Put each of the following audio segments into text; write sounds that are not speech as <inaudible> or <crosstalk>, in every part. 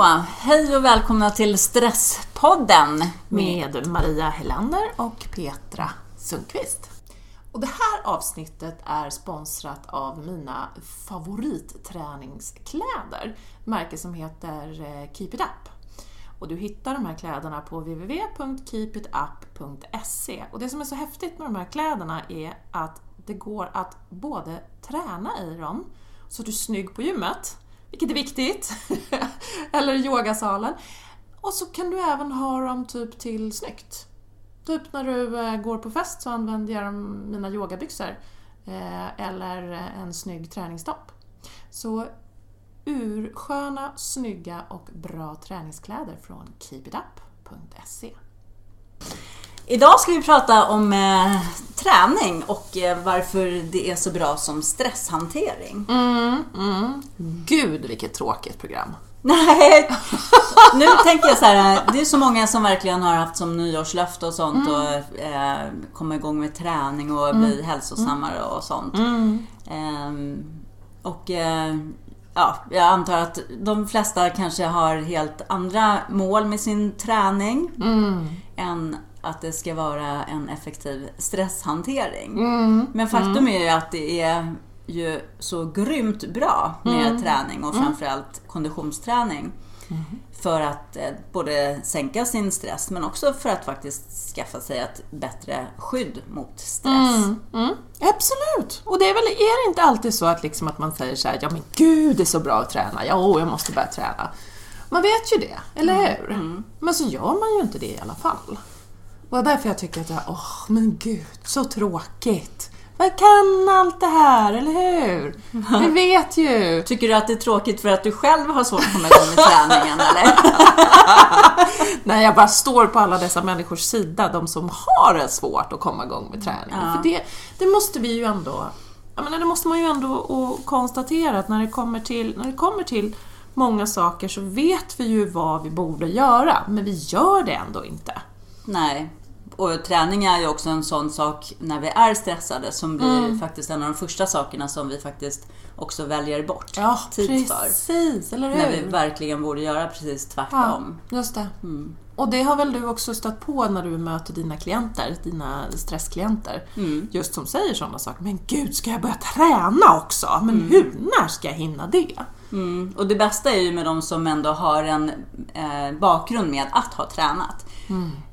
Så, hej och välkomna till Stresspodden. Med Maria Helander och Petra Sundqvist. Och det här avsnittet är sponsrat av mina favoritträningskläder. Märke som heter eh, Keep It Up. Och du hittar de här kläderna på www.keepitup.se. Och det som är så häftigt med de här kläderna är att det går att både träna i dem, så du är snygg på gymmet, vilket är viktigt, <laughs> eller yogasalen. Och så kan du även ha dem typ till snyggt. Typ när du eh, går på fest så använder jag mina yogabyxor eh, eller en snygg träningstopp. Så ursköna, snygga och bra träningskläder från keepitup.se. Idag ska vi prata om eh, träning och eh, varför det är så bra som stresshantering. Mm, mm. Gud vilket tråkigt program. Nej, nu tänker jag så här, det är så många som verkligen har haft som nyårslöfte och sånt mm. och eh, komma igång med träning och bli mm. hälsosammare och sånt. Mm. Eh, och eh, ja, jag antar att de flesta kanske har helt andra mål med sin träning mm. än att det ska vara en effektiv stresshantering. Mm. Men faktum mm. är ju att det är ju så grymt bra med mm. träning och mm. framförallt konditionsträning. Mm. För att eh, både sänka sin stress men också för att faktiskt skaffa sig ett bättre skydd mot stress. Mm, mm. Absolut! Och det är väl är det inte alltid så att, liksom att man säger så här, ja men gud det är så bra att träna, ja jag måste börja träna. Man vet ju det, eller mm, hur? Men så gör man ju inte det i alla fall. Det är därför jag tycker att åh oh, men gud, så tråkigt. Man kan allt det här, eller hur? Vi <laughs> vet ju! Tycker du att det är tråkigt för att du själv har svårt att komma igång med träningen, eller? <laughs> Nej, jag bara står på alla dessa människors sida, de som har det svårt att komma igång med träningen. Ja. För det, det måste vi ju ändå... Jag menar, det måste man ju ändå konstatera att när det, kommer till, när det kommer till många saker så vet vi ju vad vi borde göra, men vi gör det ändå inte. Nej, och träning är ju också en sån sak när vi är stressade som blir mm. faktiskt en av de första sakerna som vi faktiskt också väljer bort ja, tid precis, för. eller hur? När vi verkligen borde göra precis tvärtom. Ja, just det. Mm. Och det har väl du också stött på när du möter dina klienter, dina stressklienter. Mm. Just som säger sådana saker. Men gud, ska jag börja träna också? Men mm. hur? När ska jag hinna det? Mm. Och det bästa är ju med de som ändå har en eh, bakgrund med att ha tränat.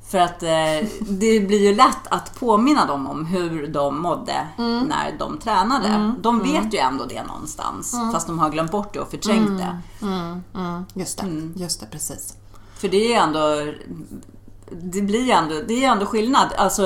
Mm. För att eh, det blir ju lätt att påminna dem om hur de mådde mm. när de tränade. Mm. De vet mm. ju ändå det någonstans, mm. fast de har glömt bort det och förträngt mm. det. Mm. Just det, just det, precis. För det är ändå det blir ändå, det är ändå skillnad. Alltså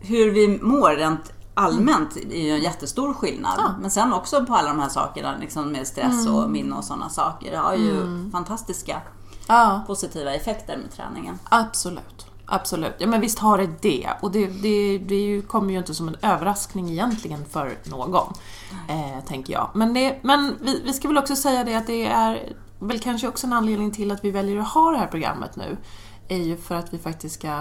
hur vi mår rent allmänt är ju en jättestor skillnad. Ja. Men sen också på alla de här sakerna liksom med stress och minne och sådana saker. Det har ju fantastiska ja. positiva effekter med träningen. Absolut. Absolut. Ja men visst har det det. Och det, det, det kommer ju inte som en överraskning egentligen för någon. Eh, tänker jag. Men, det, men vi, vi ska väl också säga det att det är väl kanske också en anledning till att vi väljer att ha det här programmet nu. Är ju för att vi faktiskt ska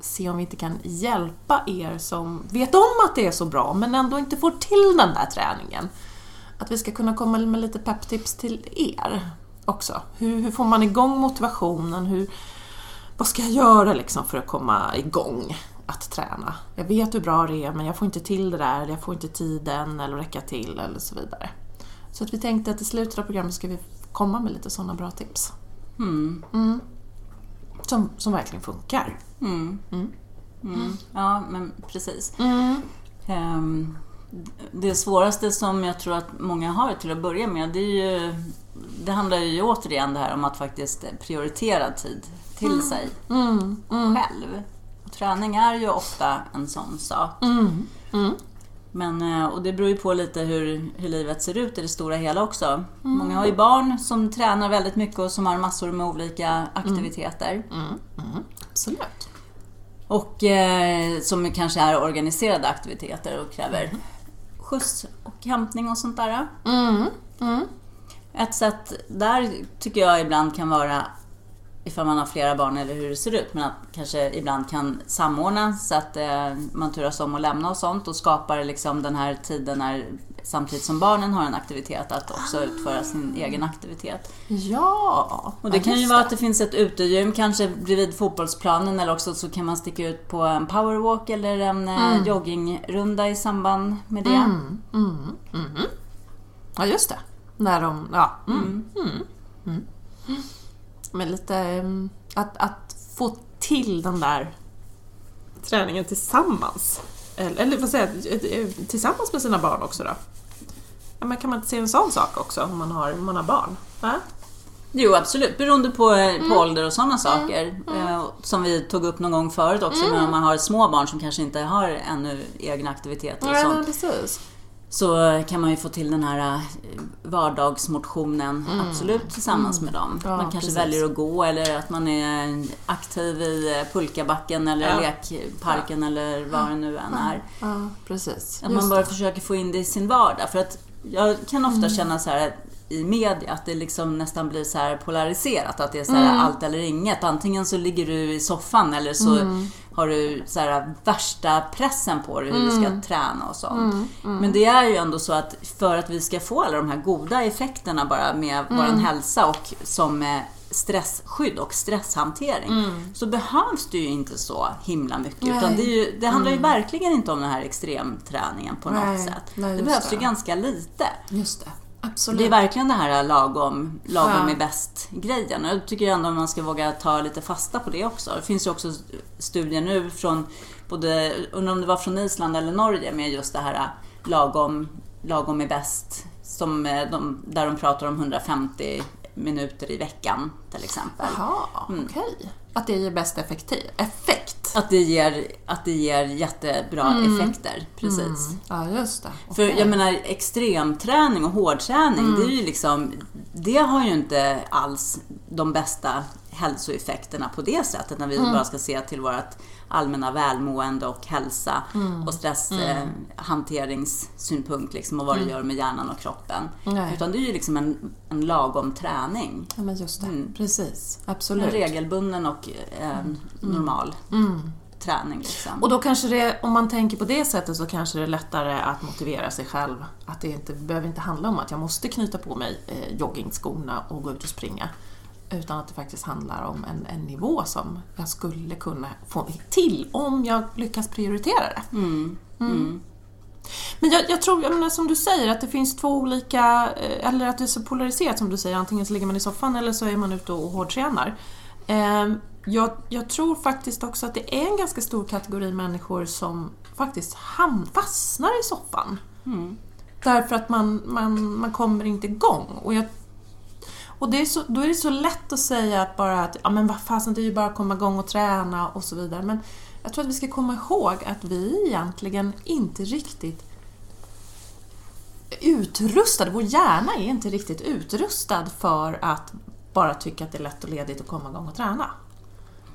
se om vi inte kan hjälpa er som vet om att det är så bra men ändå inte får till den där träningen. Att vi ska kunna komma med lite pepptips till er också. Hur, hur får man igång motivationen? Hur, vad ska jag göra liksom för att komma igång att träna? Jag vet hur bra det är men jag får inte till det där, jag får inte tiden eller räcka till eller så vidare. Så att vi tänkte att i slutet av programmet ska vi komma med lite sådana bra tips. Mm. Mm. Som, som verkligen funkar. Mm. mm. mm. Ja, men precis. Um, det svåraste som jag tror att många har till att börja med, det, är ju, det handlar ju återigen det här om att faktiskt prioritera tid till mm. sig mm. Mm. själv. Och träning är ju ofta en sån sak. Mm. Mm. Men, eh, och det beror ju på lite hur, hur livet ser ut i det stora hela också. Mm. Många har ju barn som tränar väldigt mycket och som har massor med olika aktiviteter. Absolut. Och eh, som kanske är organiserade aktiviteter och kräver skjuts och hämtning och sånt där. Ett sätt där tycker jag ibland kan vara ifall man har flera barn eller hur det ser ut. Men att kanske ibland kan samordna så att eh, man turas om att lämna och sånt och skapar liksom den här tiden när samtidigt som barnen har en aktivitet att också utföra sin egen aktivitet. Ja! Och det kan ju vara att det finns ett utegym kanske bredvid fotbollsplanen eller också så kan man sticka ut på en powerwalk eller en eh, joggingrunda i samband med det. Mm, mm, mm. Ja, just det. När de... Ja. Mm, mm, mm. Men lite... mm, Att, att få till den där träningen tillsammans. Eller, eller vad säger jag, tillsammans med sina barn också då. Ja, men kan man inte se en sån sak också om man har, om man har barn? Va? Jo absolut, beroende på, på ålder och sådana saker. Eh, som vi tog upp någon gång förut också, men om man har små barn som kanske inte har ännu egna aktiviteter och Ja, sånt. men precis. Så kan man ju få till den här eh, vardagsmotionen absolut tillsammans med dem. Ja, man kanske precis. väljer att gå eller att man är aktiv i eh, pulkabacken eller Ja. lekparken eller vad det nu än är. Ja, precis. Att Just man bara det. försöker få in det i sin vardag. För att jag kan ofta känna så här i media att det liksom nästan blir så här polariserat. Att det är så här allt eller inget. Antingen så ligger du i soffan eller så har du så här värsta pressen på dig hur du ska träna och sånt. Men det är ju ändå så att för att vi ska få alla de här goda effekterna bara med vår hälsa och som stressskydd och stresshantering så behövs det ju inte så himla mycket. Utan det, ju, det handlar ju verkligen inte om den här extremträningen på något Nej, sätt. nej, det behövs ju det. ganska lite. Just det. Absolut. Det är verkligen det här lagom, lagom Ja. är bäst-grejen. Och jag tycker ändå att man ska våga ta lite fasta på det också. Det finns ju också studier nu från både, undrar om det var från Island eller Norge med just det här lagom, lagom är bäst. Som eh, de, där de pratar om 150 minuter i veckan till exempel. Jaha, Mm. okej. Att det ger bäst effektiv, effekt. Att det ger, att det ger jättebra effekter. Precis. Ja, just det. För Okej. jag menar extremträning och hårdträning, det är ju liksom, det har ju inte alls de bästa hälsoeffekterna på det sättet när vi bara ska se till vårt allmänna välmående och hälsa och stresshanteringssynpunkt liksom, och vad det gör med hjärnan och kroppen. Nej. Utan det är ju liksom en, en lagom träning. Ja, men just det. Mm. Precis. En Absolut. regelbunden och eh, normal träning. Liksom. Och då kanske det, om man tänker på det sättet så kanske det är lättare att motivera sig själv. Att det inte behöver inte handla om att jag måste knyta på mig eh, joggingskorna och gå ut och springa. Utan att det faktiskt handlar om en, en nivå som jag skulle kunna få till om jag lyckas prioritera det. Mm. Mm. Men jag, jag tror, jag menar, som du säger, att det finns två olika, eh, eller att det är så polariserat som du säger, antingen så ligger man i soffan eller så är man ute och hårdtränar. Eh, Jag, jag tror faktiskt också att det är en ganska stor kategori människor som faktiskt ham, fastnar i soffan. Mm. Därför att man, man, man kommer inte igång. Och, jag, och det är så, då är det så lätt att säga att bara att ja, men vad fasen, det är ju bara att komma igång och träna och så vidare. Men jag tror att vi ska komma ihåg att vi egentligen inte riktigt utrustade, vår hjärna är inte riktigt utrustad för att bara tycka att det är lätt och ledigt att komma igång och träna.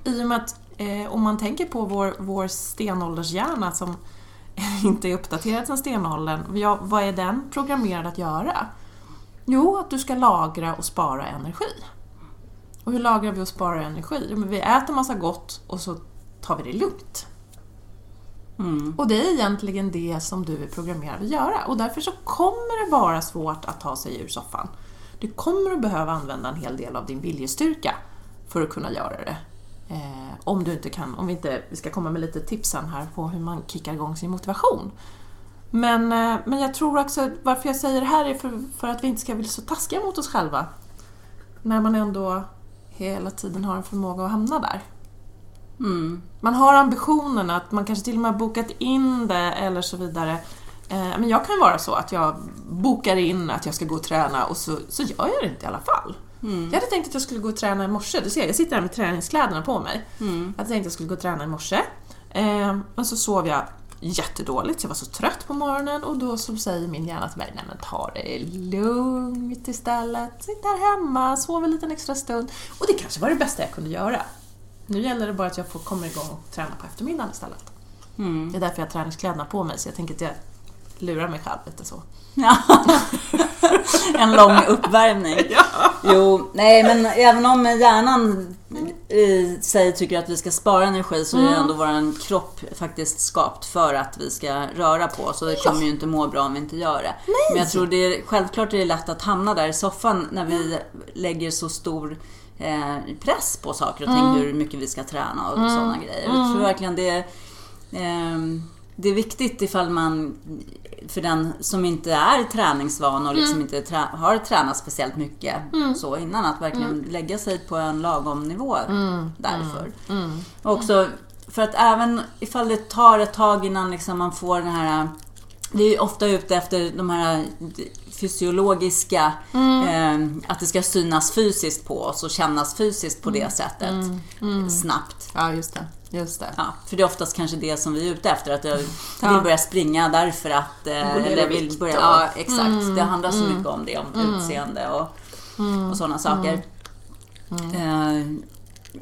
I och med att eh, om man tänker på vår, vår stenåldershjärna som <laughs> inte är uppdaterad sedan stenåldern, ja, vad är den programmerad att göra? Jo, att du ska lagra och spara energi. Och hur lagrar vi och sparar energi? Jo, men vi äter massa gott och så tar vi det lugnt. Mm. Och det är egentligen det som du är programmerad att göra. Och därför så kommer det vara svårt att ta sig ur soffan. Du kommer att behöva använda en hel del av din viljestyrka för att kunna göra det. Eh, om du inte kan, om vi inte, vi ska komma med lite tips sen här på hur man kickar igång sin motivation. Men, eh, men jag tror också, varför jag säger det här är för, för att vi inte ska bli så taskiga mot oss själva. När man ändå hela tiden har en förmåga att hamna där. Mm. Man har ambitionen att man kanske till och med har bokat in det eller så vidare. Eh, Men jag kan vara så att jag bokar in att jag ska gå och träna och så, så gör jag det inte i alla fall. Mm. Jag hade tänkt att jag skulle gå och träna i morse. Du ser, jag sitter här med träningskläderna på mig. Mm. Jag hade tänkt att jag skulle gå och träna i morse. Eh, Men så sov jag jättedåligt, jag var så trött på morgonen och då så säger min hjärna till mig, nej men ta det lugnt istället. Sitt här hemma, sov en liten extra stund. Och det kanske var det bästa jag kunde göra. Nu gäller det bara att jag får komma igång och träna på eftermiddagen istället. Mm. Det är därför jag har träningskläderna på mig, så jag tänker att jag lurar mig själv lite så. Ja. <laughs> en lång uppvärmning. <laughs> Ja. Jo, nej men även om hjärnan i sig tycker att vi ska spara energi så är ju ändå vår kropp faktiskt skapt för att vi ska röra på oss. Och det kommer ju inte må bra om vi inte gör det. Men jag tror det är, självklart är det lätt att hamna där i soffan när vi lägger så stor eh, press på saker och ting. Hur mycket vi ska träna och sådana grejer. Jag tror verkligen det ehm, det är viktigt ifall man, för den som inte är träningsvan och liksom inte trä, har tränat speciellt mycket så innan, att verkligen lägga sig på en lagom nivå därför. Och också för att även ifall det tar ett tag innan liksom man får den här vi är ju ofta ute efter de här fysiologiska, eh, att det ska synas fysiskt på oss och kännas fysiskt på det sättet snabbt. Ja, just det. Just det. Ja, för det är oftast kanske det som vi är ute efter. Att jag vill Ja. börja springa därför att... Eh, eller vill börja, ja, exakt. Det handlar så mycket om det, om utseende och, och sådana saker. Eh,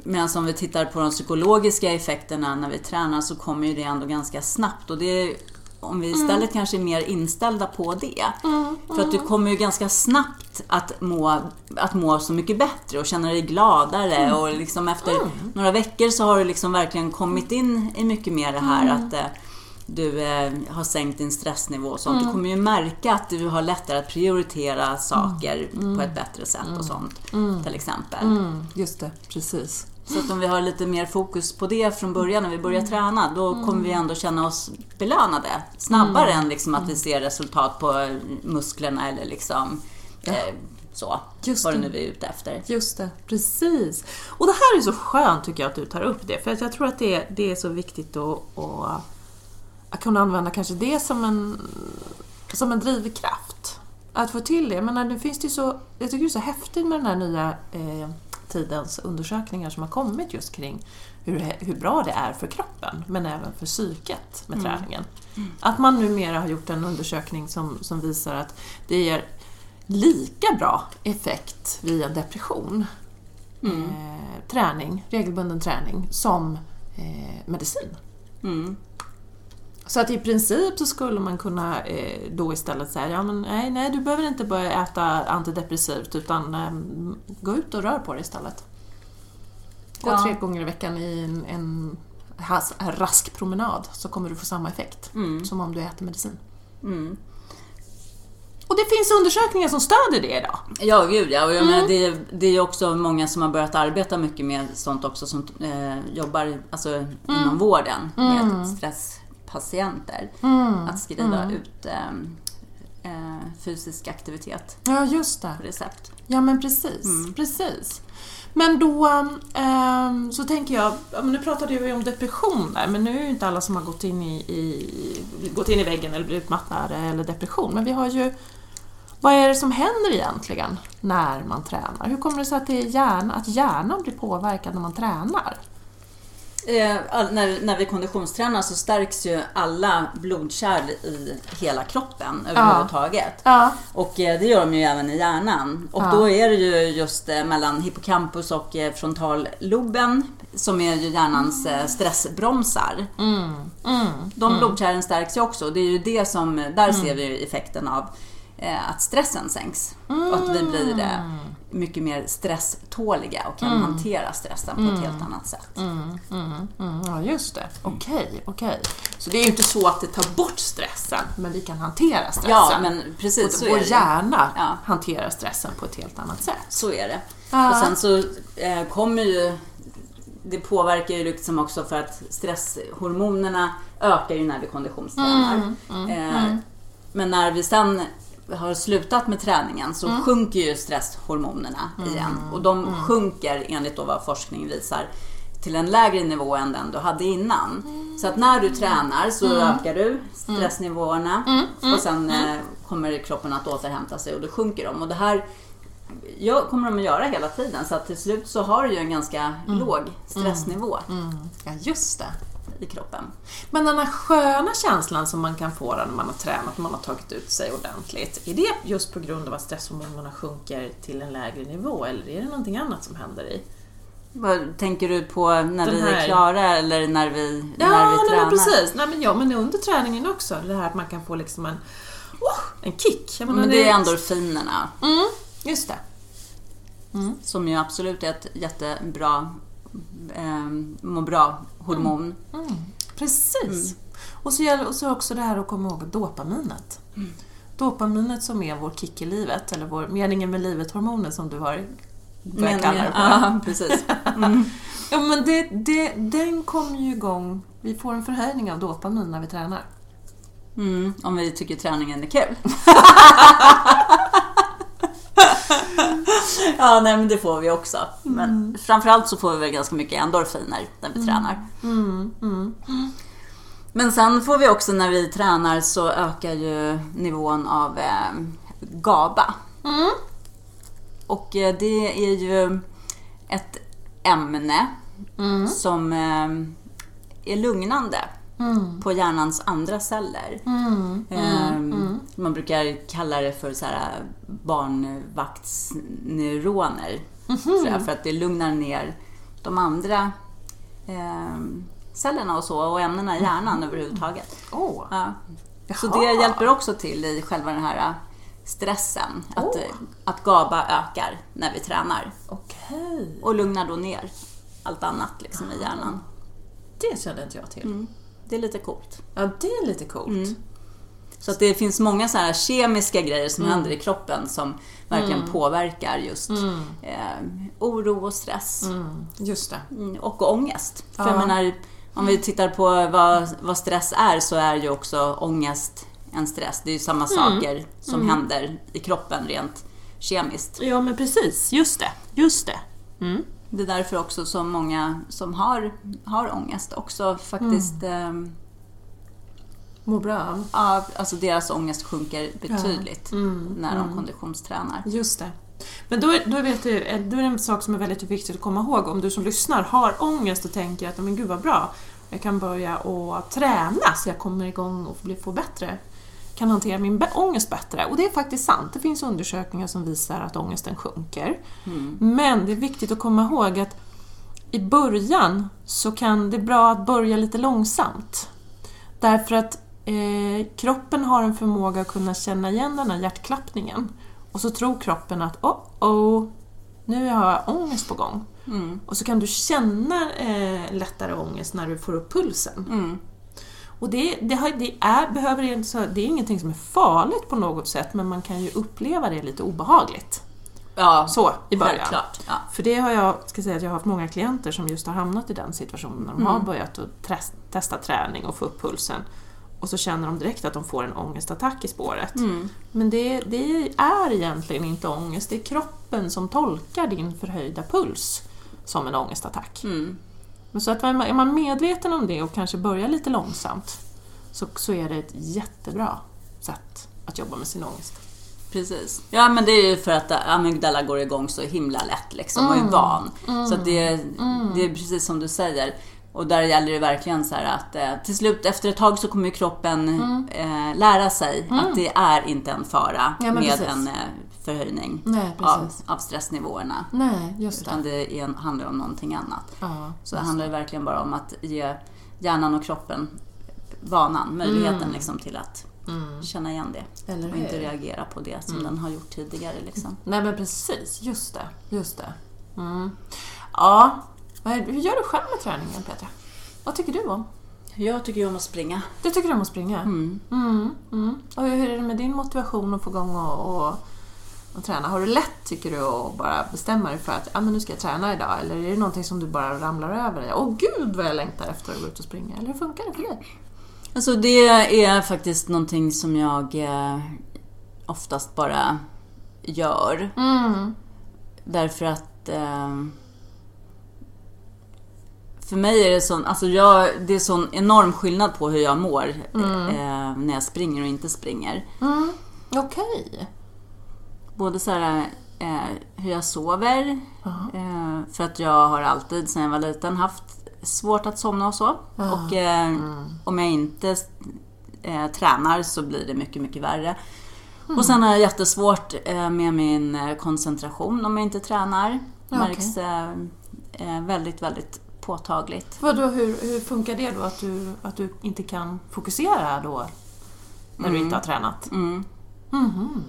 Medan om vi tittar på de psykologiska effekterna när vi tränar så kommer ju det ändå ganska snabbt. Och det är, om vi istället kanske är mer inställda på det. För att du kommer ju ganska snabbt att må, att må så mycket bättre och känna dig gladare. Och liksom efter några veckor så har du liksom verkligen kommit in i mycket mer det här att eh, du eh, har sänkt din stressnivå och sånt. Du kommer ju märka att du har lättare att prioritera saker på ett bättre sätt och sånt. Till exempel. Mm, just det, precis. Så att om vi har lite mer fokus på det från början när vi börjar träna, då kommer vi ändå känna oss belönade snabbare än liksom att vi ser resultat på musklerna eller liksom eh, så. Just vad det nu är ute efter. Just det, precis. Och det här är så skönt tycker jag att du tar upp det, för att jag tror att det, det är så viktigt att, att, att kunna använda kanske det som en, som en drivkraft. Att få till det. Men nu finns det ju så, jag tycker det är så häftigt med den här nya eh, tidens undersökningar som har kommit just kring hur, hur bra det är för kroppen, men även för psyket med träningen. Att man numera har gjort en undersökning som, som visar att det ger lika bra effekt vid en depression, eh, träning, regelbunden träning, som eh, medicin. Mm. Så att i princip så skulle man kunna eh, då istället säga, ja men nej, nej du behöver inte börja äta antidepressivt utan eh, gå ut och rör på dig istället. Gå Ja. tre gånger i veckan i en, en has, rask promenad så kommer du få samma effekt Mm. som om du äter medicin. Mm. Och det finns undersökningar som stöder det idag. Ja, gud ja. Och jag menar, det, det är också många som har börjat arbeta mycket med sånt också som eh, jobbar alltså, inom vården med stresspatienter. Att skriva ut eh, eh, fysisk aktivitet Ja, just det. på recept. Ja men precis, precis. Men då ehm, så tänker jag, nu pratade vi om depression där, men nu är ju inte alla som har gått in i, i, gått in i väggen eller blivit mattade eller depression, men vi har ju vad är det som händer egentligen när man tränar? Hur kommer det sig att, det är hjärna, att hjärnan blir påverkad när man tränar? Eh, all, när, när vi konditionstränar så stärks ju alla blodkärl i hela kroppen överhuvudtaget. Ja. Och eh, det gör de ju även i hjärnan. Och Ja. då är det ju just eh, mellan hippocampus och frontalloben som är ju hjärnans stressbromsar. Mm. Mm. De blodkärlen stärks ju också. Det är ju det som, där ser vi ju effekten av att stressen sänks. Och att vi blir mycket mer stresståliga och kan hantera stressen på ett helt annat sätt. Mm, mm, mm. Ja, just det. Okej, okej. Så det är ju inte så att det tar bort stressen, men vi kan hantera stressen. Ja, men precis så Vår hjärna Ja. hanterar stressen på ett helt annat sätt. Så är det. Ja. Och sen så eh, kommer ju det påverkar ju liksom också för att stresshormonerna ökar ju när vi konditionstränar. eh, Men när vi sen har slutat med träningen så sjunker ju stresshormonerna igen. Och de sjunker enligt då vad forskning visar till en lägre nivå än den du hade innan. Så att när du tränar så ökar du stressnivåerna och sen eh, kommer kroppen att återhämta sig och då sjunker de. Och det här jag kommer de att göra hela tiden. Så att till slut så har du ju en ganska låg stressnivå. Ja, just det. I kroppen. Men den här sköna känslan som man kan få när man har tränat, man har tagit ut sig ordentligt, är det just på grund av att stresshormonerna sjunker till en lägre nivå eller är det någonting annat som händer i? Vad tänker du på när vi är klara eller när vi, Ja, när vi nej, tränar? men precis. Nej, men, ja, men under träningen också. Det här att man kan få liksom en, oh, en kick. Menar, Men det är endorfinerna Mm, just det. som ju absolut är ett jättebra eh, må bra-hormon. Mm. Precis. Och, så gäller, och så också det här att komma ihåg dopaminet. Dopaminet som är vår kick i livet, eller vår meningen med livet-hormonen som du har börjat kalla det. Ja, precis. <laughs> Ja, men det, det, den kommer ju igång. Vi får en förhöjning av dopamin när vi tränar. Mm, om vi tycker träningen är kul. <laughs> <laughs> ja, nej men det får vi också. Men framförallt så får vi väl ganska mycket endorfiner när vi tränar. Mm, mm. Men sen får vi också när vi tränar så ökar ju nivån av eh, GABA. Mm. Och eh, det är ju ett ämne Mm. som eh, är lugnande Mm. på hjärnans andra celler. Mm. Ehm, Man brukar kalla det för så här barnvaktsneuroner. jag, För att det lugnar ner de andra ehm, cellerna och så och ämnena i hjärnan överhuvudtaget. Åh. Ja. Så det hjälper också till i själva den här stressen. Att, Åh. att GABA ökar när vi tränar. Okej. Och lugnar då ner allt annat liksom i hjärnan. Det kände inte jag till. Mm. Det är lite coolt. Ja, det är lite coolt. Mm. Så att det finns många så här kemiska grejer som händer i kroppen som verkligen påverkar just eh, oro och stress. Mm. Just det. Mm, Och ångest. För Ja. jag menar, om vi tittar på vad, vad stress är så är ju också ångest en stress. Det är ju samma saker som händer i kroppen rent kemiskt. Ja, men precis. Just det. Just det. Mm. Det är därför också som många som har, har ångest också faktiskt ehm, Mår bra. Ja, alltså deras ångest sjunker betydligt Mm, när de konditionstränar. Just det. Men då, är- då, vet du, eh, då är det en sak som är väldigt viktigt att komma ihåg. Om du som lyssnar har ångest och tänker att men gud vad bra, jag kan börja att träna så jag kommer igång och blir, får bättre, kan hantera min ångest bättre. Och det är faktiskt sant. Det finns undersökningar som visar att ångesten sjunker. Men det är viktigt att komma ihåg att i början så kan det vara bra att börja lite långsamt. Därför att eh, kroppen har en förmåga att kunna känna igen den här hjärtklappningen. Och så tror kroppen att oh, oh nu har jag ångest på gång. Mm. Och så kan du känna eh, lättare ångest när du får upp pulsen. Mm. Och det, det, har, det, är, behöver, inte det är ingenting som är farligt på något sätt men man kan ju uppleva det lite obehagligt. Ja, Så, i början. Ja. För det har jag, ska säga att jag har haft många klienter som just har hamnat i den situationen när de har börjat att test, testa träning och få upp pulsen. Och så känner de direkt att de får en ångestattack i spåret. Mm. Men det, det är egentligen inte ångest, det är kroppen som tolkar din förhöjda puls som en ångestattack. Mm. Men så att är man- är man medveten om det och kanske börjar lite långsamt så, så är det ett jättebra sätt att jobba med sin ångest. Precis. Ja, men det är ju för att amygdala går igång så himla lätt liksom och är van. Så att det, det är precis som du säger. Och där gäller det verkligen så här att eh, till slut efter ett tag så kommer kroppen eh, lära sig att det är inte en fara Ja, med precis. en eh, förhöjning Nej, av, av stressnivåerna. Nej, just Utan det är, handlar om någonting annat. Ja, Så det handlar ju verkligen bara om att ge hjärnan och kroppen vanan, möjligheten liksom till att känna igen det. Och inte reagera på det som den har gjort tidigare. Liksom. Nej men precis, just det. Just det. Mm. Ja, hur gör du själv med träningen Petra? Vad tycker du om? Jag tycker ju om att springa. Du tycker om att springa? Mm. Mm, mm. Och hur är det med din motivation att få igång och, och, och träna? Har du lätt, tycker du, att bara bestämma dig för att ah, men nu ska jag träna idag? Eller är det någonting som du bara ramlar över? dig? Åh gud vad jag längtar efter att gå ut och springa. Eller hur funkar det för dig? Alltså det är faktiskt någonting som jag eh, oftast bara gör. Mm. Därför att eh, för mig är det sån, alltså jag, det är sån enorm skillnad på hur jag mår eh, när jag springer och inte springer. Mm. Okej. Både så här, eh, hur jag sover, eh, för att jag har alltid sedan jag var liten haft svårt att somna och så. Och eh, om jag inte eh, tränar så blir det mycket, mycket värre. Och sen har jag jättesvårt eh, med min koncentration om jag inte tränar. Ja, Märks väldigt, väldigt påtagligt. Vadå, hur, hur funkar det då? Att du, att du inte kan fokusera då? När du inte har tränat? Mm. Mhm.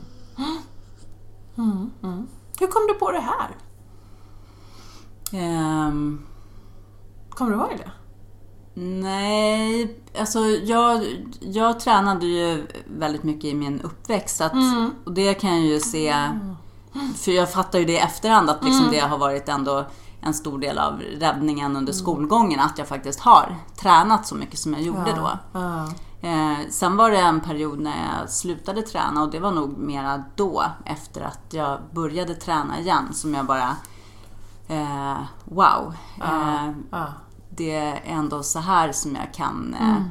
Mm, mm. Hur kom du på det här? Ehm, Kommer du ihåg det? Nej, alltså jag, jag tränade ju väldigt mycket i min uppväxt. Att, Mm. Och det kan jag ju se, för jag fattar ju det i efterhand att liksom Mm. det har varit ändå en stor del av räddningen under skolgången. Att jag faktiskt har tränat så mycket som jag gjorde då. Eh, sen var det en period när jag slutade träna och det var nog mera då, efter att jag började träna igen, som jag bara... Eh, wow! Eh, Ja. det är ändå så här som jag kan eh, Mm.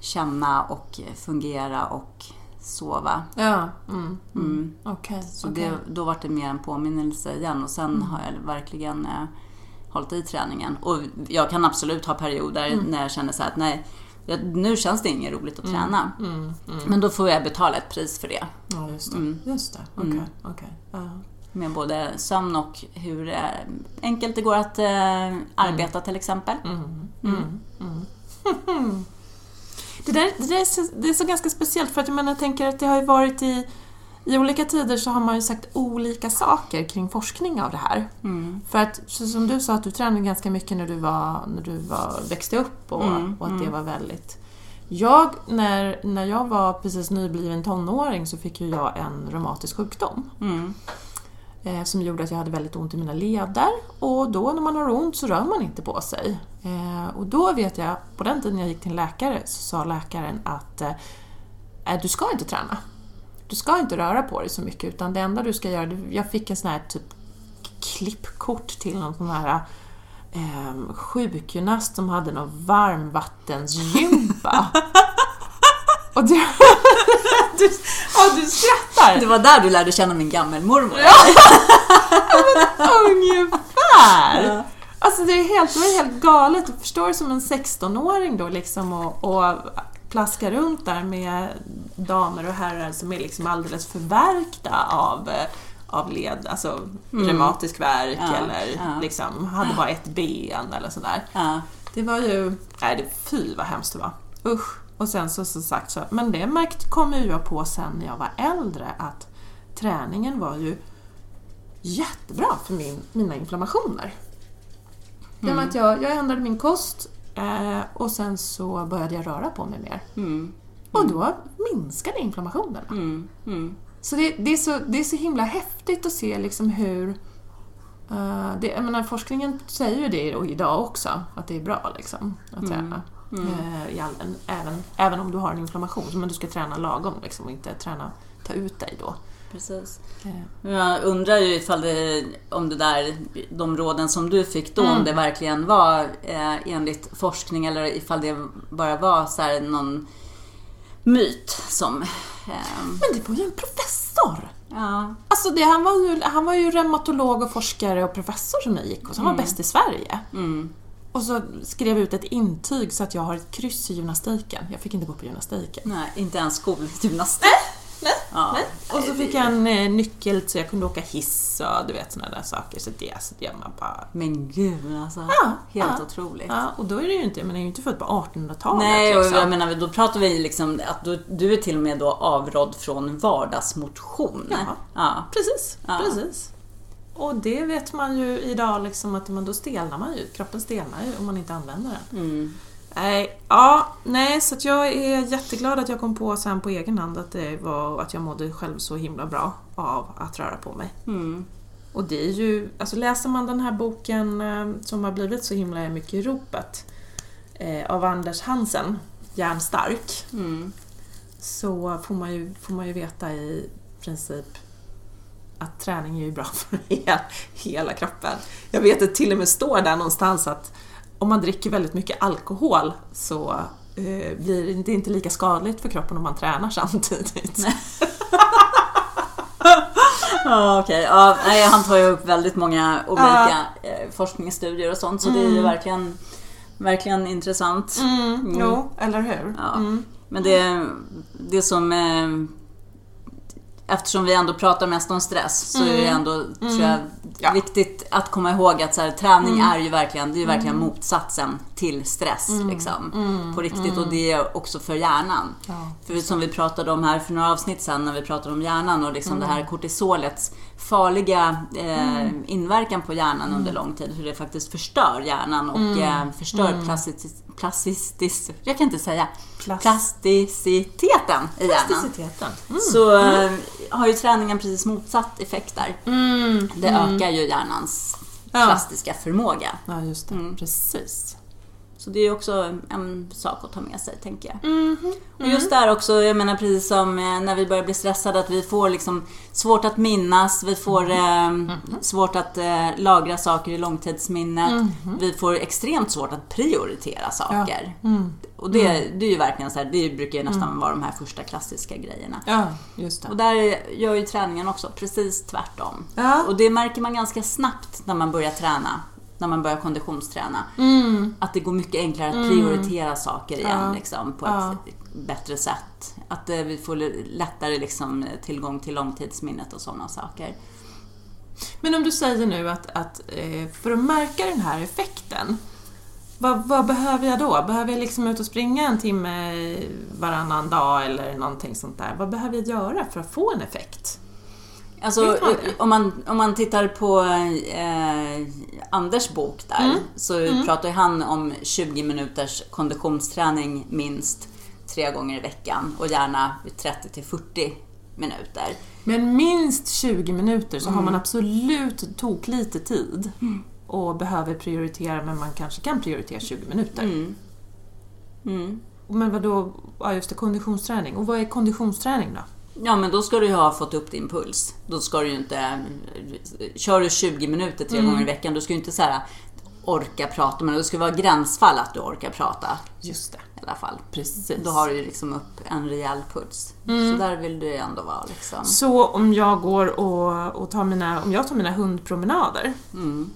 känna och fungera och sova. Ja. Mm. Mm. Okej. Så okej. det, då var det mer en påminnelse igen och sen har jag verkligen eh, hållit i träningen. Och jag kan absolut ha perioder Mm. när jag känner så här att nej, nu känns det inget roligt att träna. Mm. Mm. Men då får jag betala ett pris för det. Ja, just det. Mm. Just det. Mm. okej. Ja. Med både sömn och hur eh, enkelt det går att eh, arbeta till exempel. Mm. Mm. Mm. <laughs> Det, där, det, där är så, det är så ganska speciellt för att jag menar, jag tänker att det har ju varit i i olika tider så har man ju sagt olika saker kring forskning av det här. Mm. För att, som du sa, att du tränade ganska mycket när du, var, när du var, växte upp och, Mm, och att det mm. var väldigt... Jag, när, när jag var precis nybliven tonåring så fick ju jag en reumatisk sjukdom. Mm. eh, som gjorde att jag hade väldigt ont i mina leder. Och då när man har ont så rör man inte på sig. Eh, och då vet jag, på den tiden jag gick till en läkare så sa läkaren att eh, "Nej, du ska inte träna. Du ska inte röra på dig så mycket utan det enda du ska göra, jag fick en sån här typ klippkort till någon sån här eh, sjukgymnast som hade någon varmvattensgympa. <laughs> och du, <laughs> du, ja, du skrattar! Det var där du lärde känna min gammelmormor. Ungefär! Ja. Alltså det, är helt, det var helt galet. Du förstår som en 16-åring då liksom och, och plaska runt där med damer och herrar som är liksom alldeles förvärkta av, eh, av led, alltså reumatisk värk Ja, eller ja. liksom hade bara ett ben eller sådär. Ja. Det var ju, nej det, fy vad hemskt det var. Usch. Och sen så, så sagt så, men det märkt kom ju jag på sen när jag var äldre att träningen var ju jättebra för min, mina inflammationer. Mm. med att jag, jag ändrade min kost eh, och sen så började jag röra på mig mer. Mm. Och då minskade inflammationerna. Mm. Mm. Så det, det, är så det är så himla häftigt att se liksom hur... eh, det, jag menar, forskningen säger ju det idag också, att det är bra liksom, att träna. eh, i all, en, även, även om du har en inflammation, men du ska träna lagom liksom, och inte träna, ta ut dig då. Precis. Eh, Jag undrar ju ifall det, om det där, de råden som du fick då, Mm. om det verkligen var eh, enligt forskning eller ifall det bara var så här någon myt som... Eh, Men det var ju en professor! ja, Alltså det, han, var ju, han var ju reumatolog och forskare och professor som jag gick hos. Han var bäst i Sverige. mm, Och så skrev jag ut ett intyg så att jag har ett kryss i gymnastiken. Jag fick inte gå på gymnastiken. nej, inte ens skolgymnastik. Nej, Ja, nej. Och så fick jag en eh, nyckel så jag kunde åka hiss och du vet sådana där saker. Så det, så det man bara... Men gud alltså. Ja, Helt ja. otroligt. Ja, och då är det ju inte, men är ju inte född på 1800-talet. Nej, och liksom. jag menar, då pratar vi liksom att du, du är till och med då avrådd från vardagsmotion. Ja. Ja. Precis, precis. Och det vet man ju idag liksom att man, då stelnar man ju. Kroppen stelnar ju om man inte använder den. Mm. Nej, ja, nej, så jag är jätteglad att jag kom på sen på egen hand att det var att jag mådde själv så himla bra av att röra på mig. Mm. Och det är ju, alltså läser man den här boken eh, som har blivit så himla mycket i ropet eh, av Anders Hansen, Järnstark, Mm. så får man, ju, får man ju veta i princip att träning är ju bra <laughs> för hela, hela kroppen. Jag vet att till och med står där någonstans att om man dricker väldigt mycket alkohol så eh, blir det inte lika skadligt för kroppen om man tränar samtidigt. <laughs> Ja, okej. Ja, han tar ju upp väldigt många olika eh, forskningsstudier och sånt, så det är ju verkligen, verkligen intressant. Mm, Jo, eller hur? Ja. Mm. Men det, det som... Eftersom vi ändå pratar mest om stress så är det ändå, tror jag, Ja. viktigt att komma ihåg att så här, träning är ju verkligen, det är ju verkligen motsatsen till stress. Liksom, på riktigt. Och det är också för hjärnan. Ja. För som vi pratade om här för några avsnitt sen när vi pratade om hjärnan och liksom det här kortisolet farliga eh, inverkan på hjärnan under lång tid. Hur det faktiskt förstör hjärnan och eh, förstör plastis, plastis, jag kan inte säga, Plas- plasticiteten i hjärnan. Plasticiteten. Mm. Så eh, har ju träningen precis motsatt effekt där. Mm. Det ökar ju hjärnans Ja. plastiska förmåga. Ja, just det. Mm. Precis. Så det är också en sak att ta med sig, tänker jag. Mhm. Och just där också, jag menar precis som eh, när vi börjar bli stressade, att vi får liksom svårt att minnas, vi får eh, svårt att eh, lagra saker i långtidsminnet, vi får extremt svårt att prioritera saker. Mm. Och det, det är ju verkligen så här, det brukar ju nästan vara de här första klassiska grejerna. Ja, just det. Och där gör ju träningen också precis tvärtom. Ja. Och det märker man ganska snabbt när man börjar träna. När man börjar konditionsträna. Mm. Att det går mycket enklare att prioritera saker igen Ja. liksom, på Ja. ett bättre sätt. Att eh, vi får lättare liksom, tillgång till långtidsminnet och sådana saker. Men om du säger nu att, att eh, för att märka den här effekten, vad, vad behöver jag då? Behöver jag liksom ut och springa en timme varannan dag eller någonting sånt där? Vad behöver jag göra för att få en effekt? Alltså, det? om, man, om man tittar på eh, Anders bok där Mm. så pratar ju han om 20 minuters konditionsträning minst tre gånger i veckan och gärna 30 till 40 minuter. Men minst 20 minuter så har man absolut tok lite tid och behöver prioritera men man kanske kan prioritera 20 minuter. Mm. Mm. Men vad då? Ja just det, konditionsträning. Och vad är konditionsträning då? Ja men då ska du ju ha fått upp din puls. Då ska du ju inte... Kör du 20 minuter tre Mm. gånger i veckan, då ska du inte så här orka prata men det ska vara gränsfall att du orkar prata Just det. i alla fall. Precis. Då har du ju liksom upp en rejäl puls. Mm. Så där vill du ju ändå vara liksom. Så om jag går och, och tar mina, om jag tar mina hundpromenader Mm.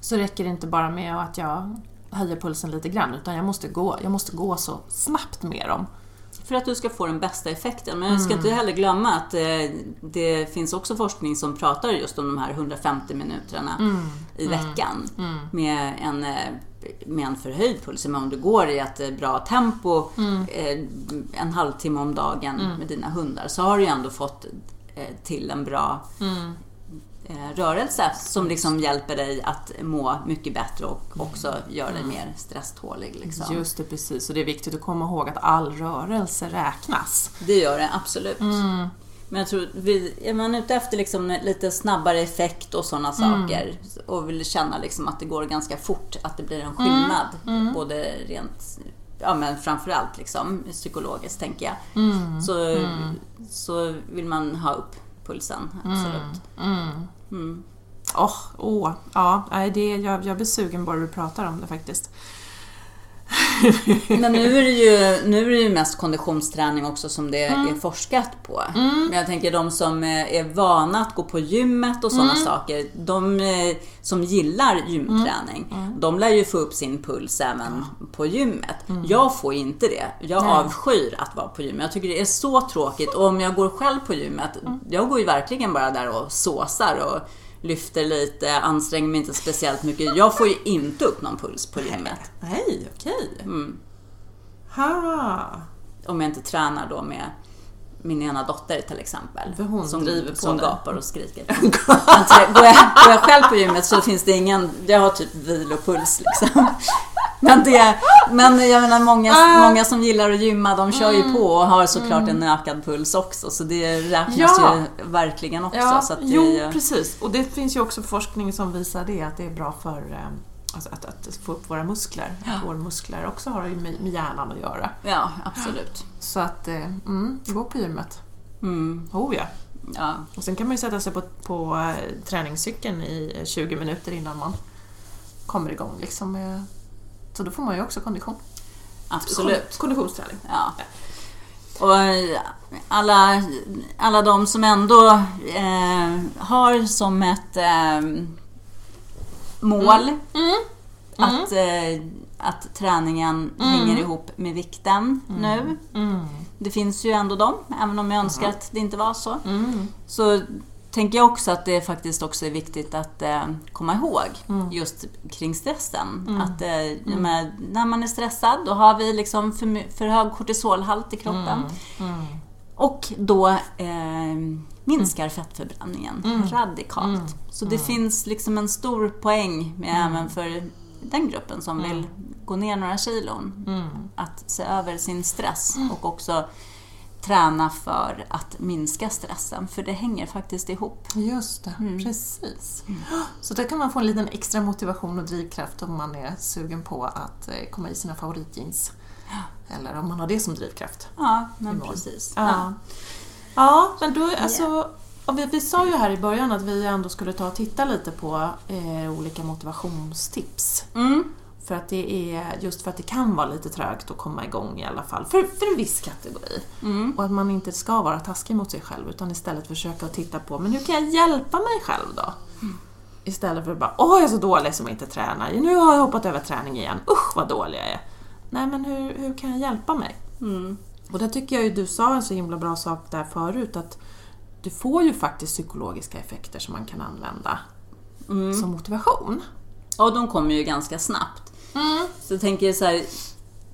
så räcker det inte bara med att jag höjer pulsen lite grann utan jag måste gå, jag måste gå så snabbt med dem. För att du ska få den bästa effekten. Men vi ska Mm. inte heller glömma att eh, det finns också forskning som pratar just om de här 150 minuterna Mm. i veckan. Med, en, eh, med en förhöjd puls. Men om du går i ett eh, bra tempo Mm. en halvtimme om dagen med dina hundar så har du ändå fått till en bra Mm. Rörelse som liksom hjälper dig att må mycket bättre och också gör dig mer stresstålig. Liksom. Just det, precis. Och det är viktigt att komma ihåg att all rörelse räknas. Det gör det absolut. Mm. Men jag tror, vi, är man ute efter liksom lite snabbare effekt och sådana Mm. saker och vill känna liksom att det går ganska fort, att det blir en skillnad. Mm. Både rent, ja men framförallt liksom psykologiskt tänker jag. Mm. Så, så vill man ha upp pulsen, absolut. Mm. Mm. Åh, åh, ja, det, jag, jag blir sugen bara du pratar om det faktiskt. Men nu är, det ju, nu är det ju mest konditionsträning också som det Mm. är forskat på. Men jag tänker de som eh, är vana att gå på gymmet och Mm. sådana saker, de eh, som gillar gymträning, Mm. de lär ju få upp sin puls även på gymmet. Jag får inte det. Jag Mm. Nej. avskyr att vara på gymmet. Jag tycker det är så tråkigt. Och om jag går själv på gymmet, Mm. jag går ju verkligen bara där och såsar och lyfter lite, anstränger mig inte speciellt mycket. Jag får ju inte upp någon puls på gymmet. Nej, okej. Mm. Ha. Om jag inte tränar då med min ena dotter till exempel. För hon som, driver på som gapar och skriker. <laughs> Trä- går, jag, går jag själv på gymmet så finns det ingen, jag har typ vilopuls liksom. Men, det, men jag menar många, Ah. många som gillar att gymma de kör ju på och har såklart en ökad puls också. Så det räknas Ja. ju verkligen också. Ja, så att jo, det, precis. Och det finns ju också forskning som visar det, att det är bra för eh, alltså att, att få upp våra muskler. Att våra muskler också har ju med, med hjärnan att göra. ja, absolut. Så att, eh, mm, gå på gymmet. Mm, Oh ja. ja. Och sen kan man ju sätta sig på, på eh, träningscykeln i eh, 20 minuter innan man kommer igång. Liksom, med, så då får man ju också kondition. Absolut. Kon- konditionsträning. Ja. Och eh, alla, alla de som ändå eh, har som ett eh, mål Att, eh, att träningen hänger ihop med vikten nu. Mm. Det finns ju ändå dem, även om jag önskar att det inte var så. Mm. Så tänker jag också att det faktiskt också är viktigt att eh, komma ihåg just kring stressen. Att eh, jag menar, när man är stressad då har vi liksom för, för hög kortisolhalt i kroppen. Mm. Och då eh, minskar fettförbränningen radikalt. Så det finns liksom en stor poäng med även för den gruppen som vill gå ner några kilon. Att se över sin stress och också träna för att minska stressen. För det hänger faktiskt ihop. Just det, precis. Så där kan man få en liten extra motivation och drivkraft om man är sugen på att eh, komma i sina favoritjeans. Eller om man har det som drivkraft. Ja, men precis. Ja, ja men då, alltså, vi, vi sa ju här i början att vi ändå skulle ta och titta lite på eh, olika motivationstips. Mm. För att det är, just för att det kan vara lite trögt att komma igång i alla fall, för, för en viss kategori. Mm. Och att man inte ska vara taskig mot sig själv utan istället försöka att titta på, men hur kan jag hjälpa mig själv då? Istället för att bara, åh jag är så dålig som inte tränar, nu har jag hoppat över träning igen, usch vad dålig jag är. Nej men hur, hur kan jag hjälpa mig? Mm. Och där tycker jag ju du sa en så himla bra sak där förut att du får ju faktiskt psykologiska effekter som man kan använda som motivation. Och de kommer ju ganska snabbt. Så jag tänker så här,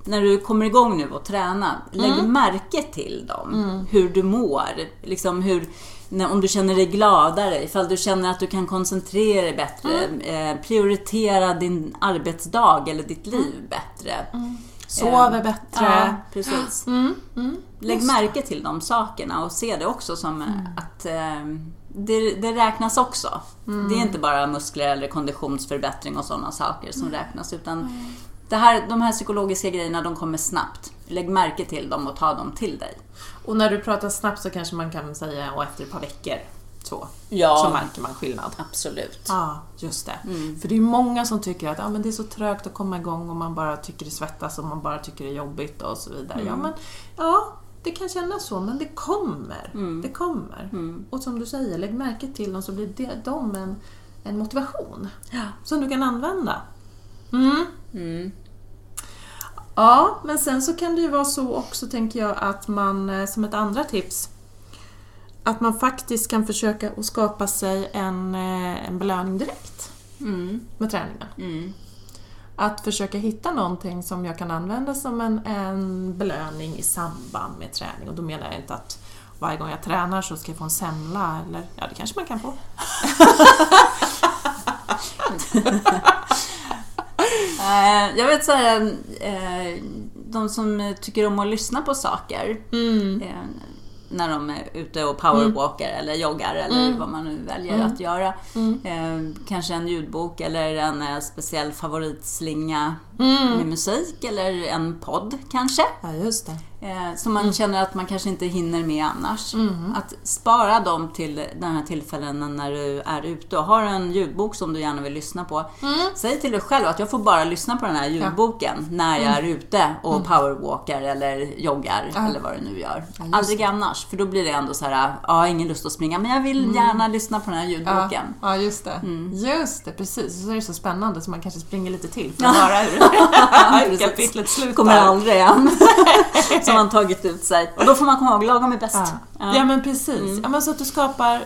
när du kommer igång nu och träna, lägg märke till dem. Hur du mår. Liksom hur, när, om du känner dig gladare, ifall du känner att du kan koncentrera dig bättre. Eh, prioritera din arbetsdag eller ditt liv bättre. Sover Eh, bättre. Ja, precis. Mm, mm. Lägg märke till de sakerna och se det också som att eh, det, det räknas också. Det är inte bara muskler eller konditionsförbättring och sådana saker som räknas utan det här, de här psykologiska grejerna de kommer snabbt. Lägg märke till dem och ta dem till dig. Och när du pratar snabbt så kanske man kan säga och efter ett par veckor så, Ja. så märker man skillnad. Absolut. Ja, just det. För det är många som tycker att ah, men det är så trögt att komma igång och man bara tycker det svettas och man bara tycker det är jobbigt och så vidare. Ja, men, ja, det kan kännas så, men det kommer. Det kommer. Och som du säger, lägg märke till dem så blir det, de en, en motivation Ja. som du kan använda. Mm. Mm. Ja, men sen så kan det ju vara så också, tänker jag, att man eh, som ett andra tips att man faktiskt kan försöka att skapa sig en, eh, en belöning direkt Mm. med träningen. Mm. Att försöka hitta någonting som jag kan använda som en, en belöning i samband med träning. Och då menar jag inte att varje gång jag tränar så ska jag få en semla eller ja, det kanske man kan få. <laughs> Eh, jag vet så här, eh, de som tycker om att lyssna på saker Mm. När de är ute och powerwalkar eller joggar eller vad man nu väljer att göra. Eh, kanske en ljudbok eller en eh, speciell favoritslinga med musik eller en podd kanske. Ja, just det. Eh, som man känner att man kanske inte hinner med annars. Att spara dem till den här tillfällen när du är ute och har en ljudbok som du gärna vill lyssna på. Säg till dig själv att jag får bara lyssna på den här ljudboken när jag är ute och powerwalkar eller joggar eller vad du nu gör. Aldrig annars, för då blir det ändå så här, ja, har ingen lust att springa men jag vill gärna lyssna på den här ljudboken. Ja, ja just det. Just det, precis. Så är det så spännande så man kanske springer lite till för att höra hur. <laughs> kapitlet slutar. Kommer aldrig igen. <laughs> som man tagit ut sig. Och då får man komma ihåg, lagom är bäst. Ja. Ja. ja, men precis. Ja, men så att du skapar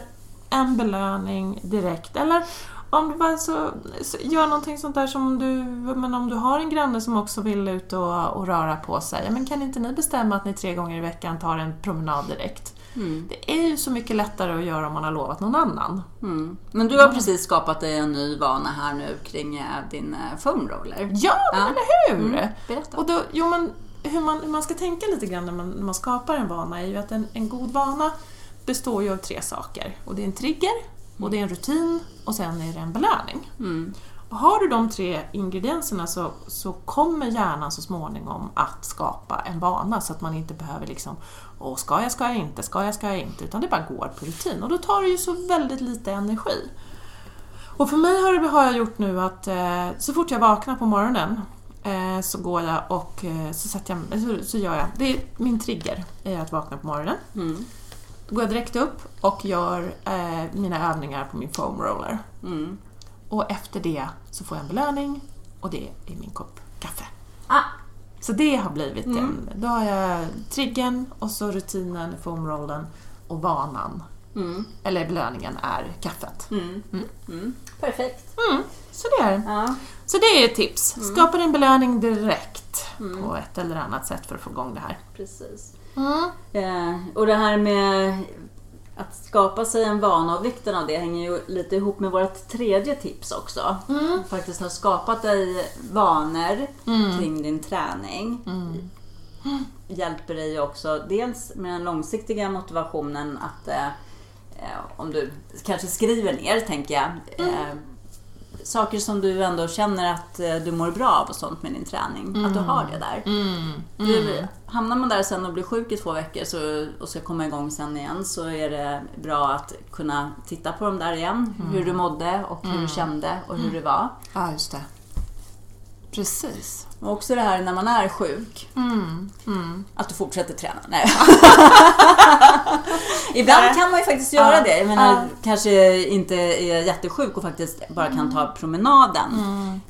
en belöning direkt. Eller om du bara så, så gör någonting sånt där som du, men om du har en granne som också vill ut och, och röra på sig. Ja, men kan inte ni bestämma att ni tre gånger i veckan tar en promenad direkt? Mm. Det är ju så mycket lättare att göra om man har lovat någon annan. Mm. Men du har precis skapat dig en ny vana här nu kring eh, din eh, foam roller. Ja, men Ja. eller hur? Mm, berätta. Och då, jo, men hur, man, hur man ska tänka lite grann när man, när man skapar en vana är ju att en, en god vana består ju av tre saker. Och det är en trigger, och det är en rutin och sen är det en belöning. Mm. Och har du de tre ingredienserna så, så kommer hjärnan så småningom att skapa en vana så att man inte behöver liksom Åh, ska jag, ska jag inte, ska jag, ska jag inte, utan det bara går på rutin. Och då tar det ju så väldigt lite energi. Och för mig har, det, har jag gjort nu att eh, så fort jag vaknar på morgonen eh, så går jag och eh, så, sätter jag, så, så gör jag, det är min trigger, är att vakna på morgonen. Mm. Då går jag direkt upp och gör eh, mina övningar på min foam roller. Mm. Och efter det så får jag en belöning och det är min kopp kaffe. Ah. Så det har blivit Mm. en... Då har jag triggern och så rutinen, foamrollen och vanan. Mm. Eller belöningen är kaffet. Mm. Mm. Mm. Perfekt. Mm, så det är Ja. Så det är ett tips. Mm. Skapa din belöning direkt på ett eller annat sätt för att få igång det här. Precis. Eh, och det här med att skapa sig en vana och vikten av det hänger ju lite ihop med vårt tredje tips också. Mm. Faktiskt ha skapat dig vanor kring din träning. Mm. Hjälper dig också dels med den långsiktiga motivationen att eh, eh, om du kanske skriver ner, tänker jag, Mm. eh, saker som du ändå känner att eh, du mår bra av och sånt med din träning. Att du har det där. Mm. Du, hamnar man där sen och blir sjuk i två veckor så, och ska komma igång sen igen så är det bra att kunna titta på dem där igen. Hur du mådde och hur du kände och hur det var. Ja, just det. Precis. Och också det här när man är sjuk, Mm. Mm. att du fortsätter träna. Nej. <laughs> Ibland kan man ju faktiskt göra Ja. det. Jag menar, Ja. kanske inte är jättesjuk och faktiskt bara kan ta promenaden.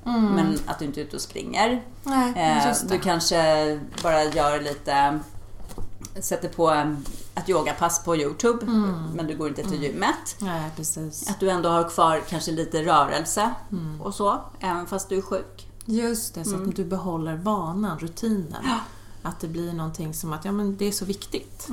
Mm. Men att du inte är ute och springer. Nej, Eh, du kanske bara gör lite, sätter på ett yogapass på Youtube, Mm. men du går inte till gymmet. Nej. Att du ändå har kvar kanske lite rörelse Mm. och så, även fast du är sjuk. Just det, så Mm. att du behåller vanan, rutinen. Att det blir någonting som att ja, men det är så viktigt.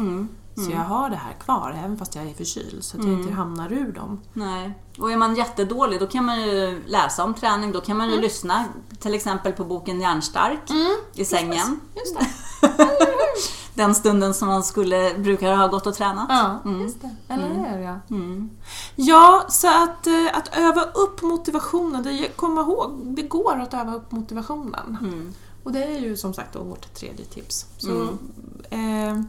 Mm. Så jag har det här kvar även fast jag är förkyld så att jag inte hamnar ur dem. Nej. Och är man jättedålig då kan man ju läsa om träning, då kan man ju Mm. lyssna till exempel på boken Hjärnstark i sängen. Just det. <laughs> Den stunden som man skulle, brukar ha gått och tränat. Ja, just det. Eller hur? Ja. Mm. ja, så att, eh, att öva upp motivationen, det, kom ihåg, det går att öva upp motivationen. Mm. Och det är ju som sagt vårt tredje tips. Så, eh,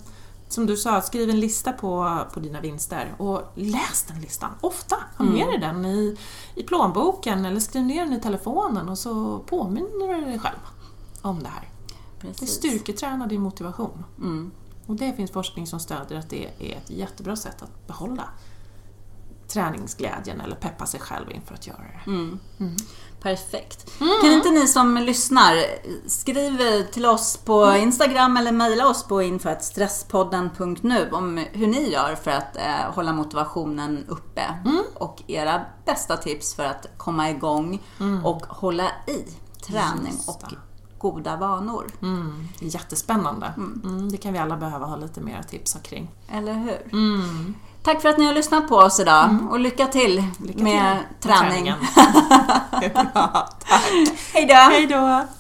som du sa, skriv en lista på, på dina vinster och läs den listan ofta. Ha med dig den i, i plånboken eller skriv ner den i telefonen och så påminner du dig själv om det här. Det Precis. styrketränar din motivation. Mm. Och det finns forskning som stödjer att det är ett jättebra sätt att behålla träningsglädjen eller peppa sig själv inför att göra det. Mm. Perfekt. Mm. Kan inte ni som lyssnar skriv till oss på Instagram eller mejla oss på info.stresspodden.nu om hur ni gör för att eh, hålla motivationen uppe Mm. och era bästa tips för att komma igång och hålla i träning och goda vanor. Mm. Jättespännande. Mm. Det kan vi alla behöva ha lite mer tips kring. Eller hur? Mm. Tack för att ni har lyssnat på oss idag och lycka till Lycka med till träning. träningen. Bra, <laughs> <laughs> tack. Hej då!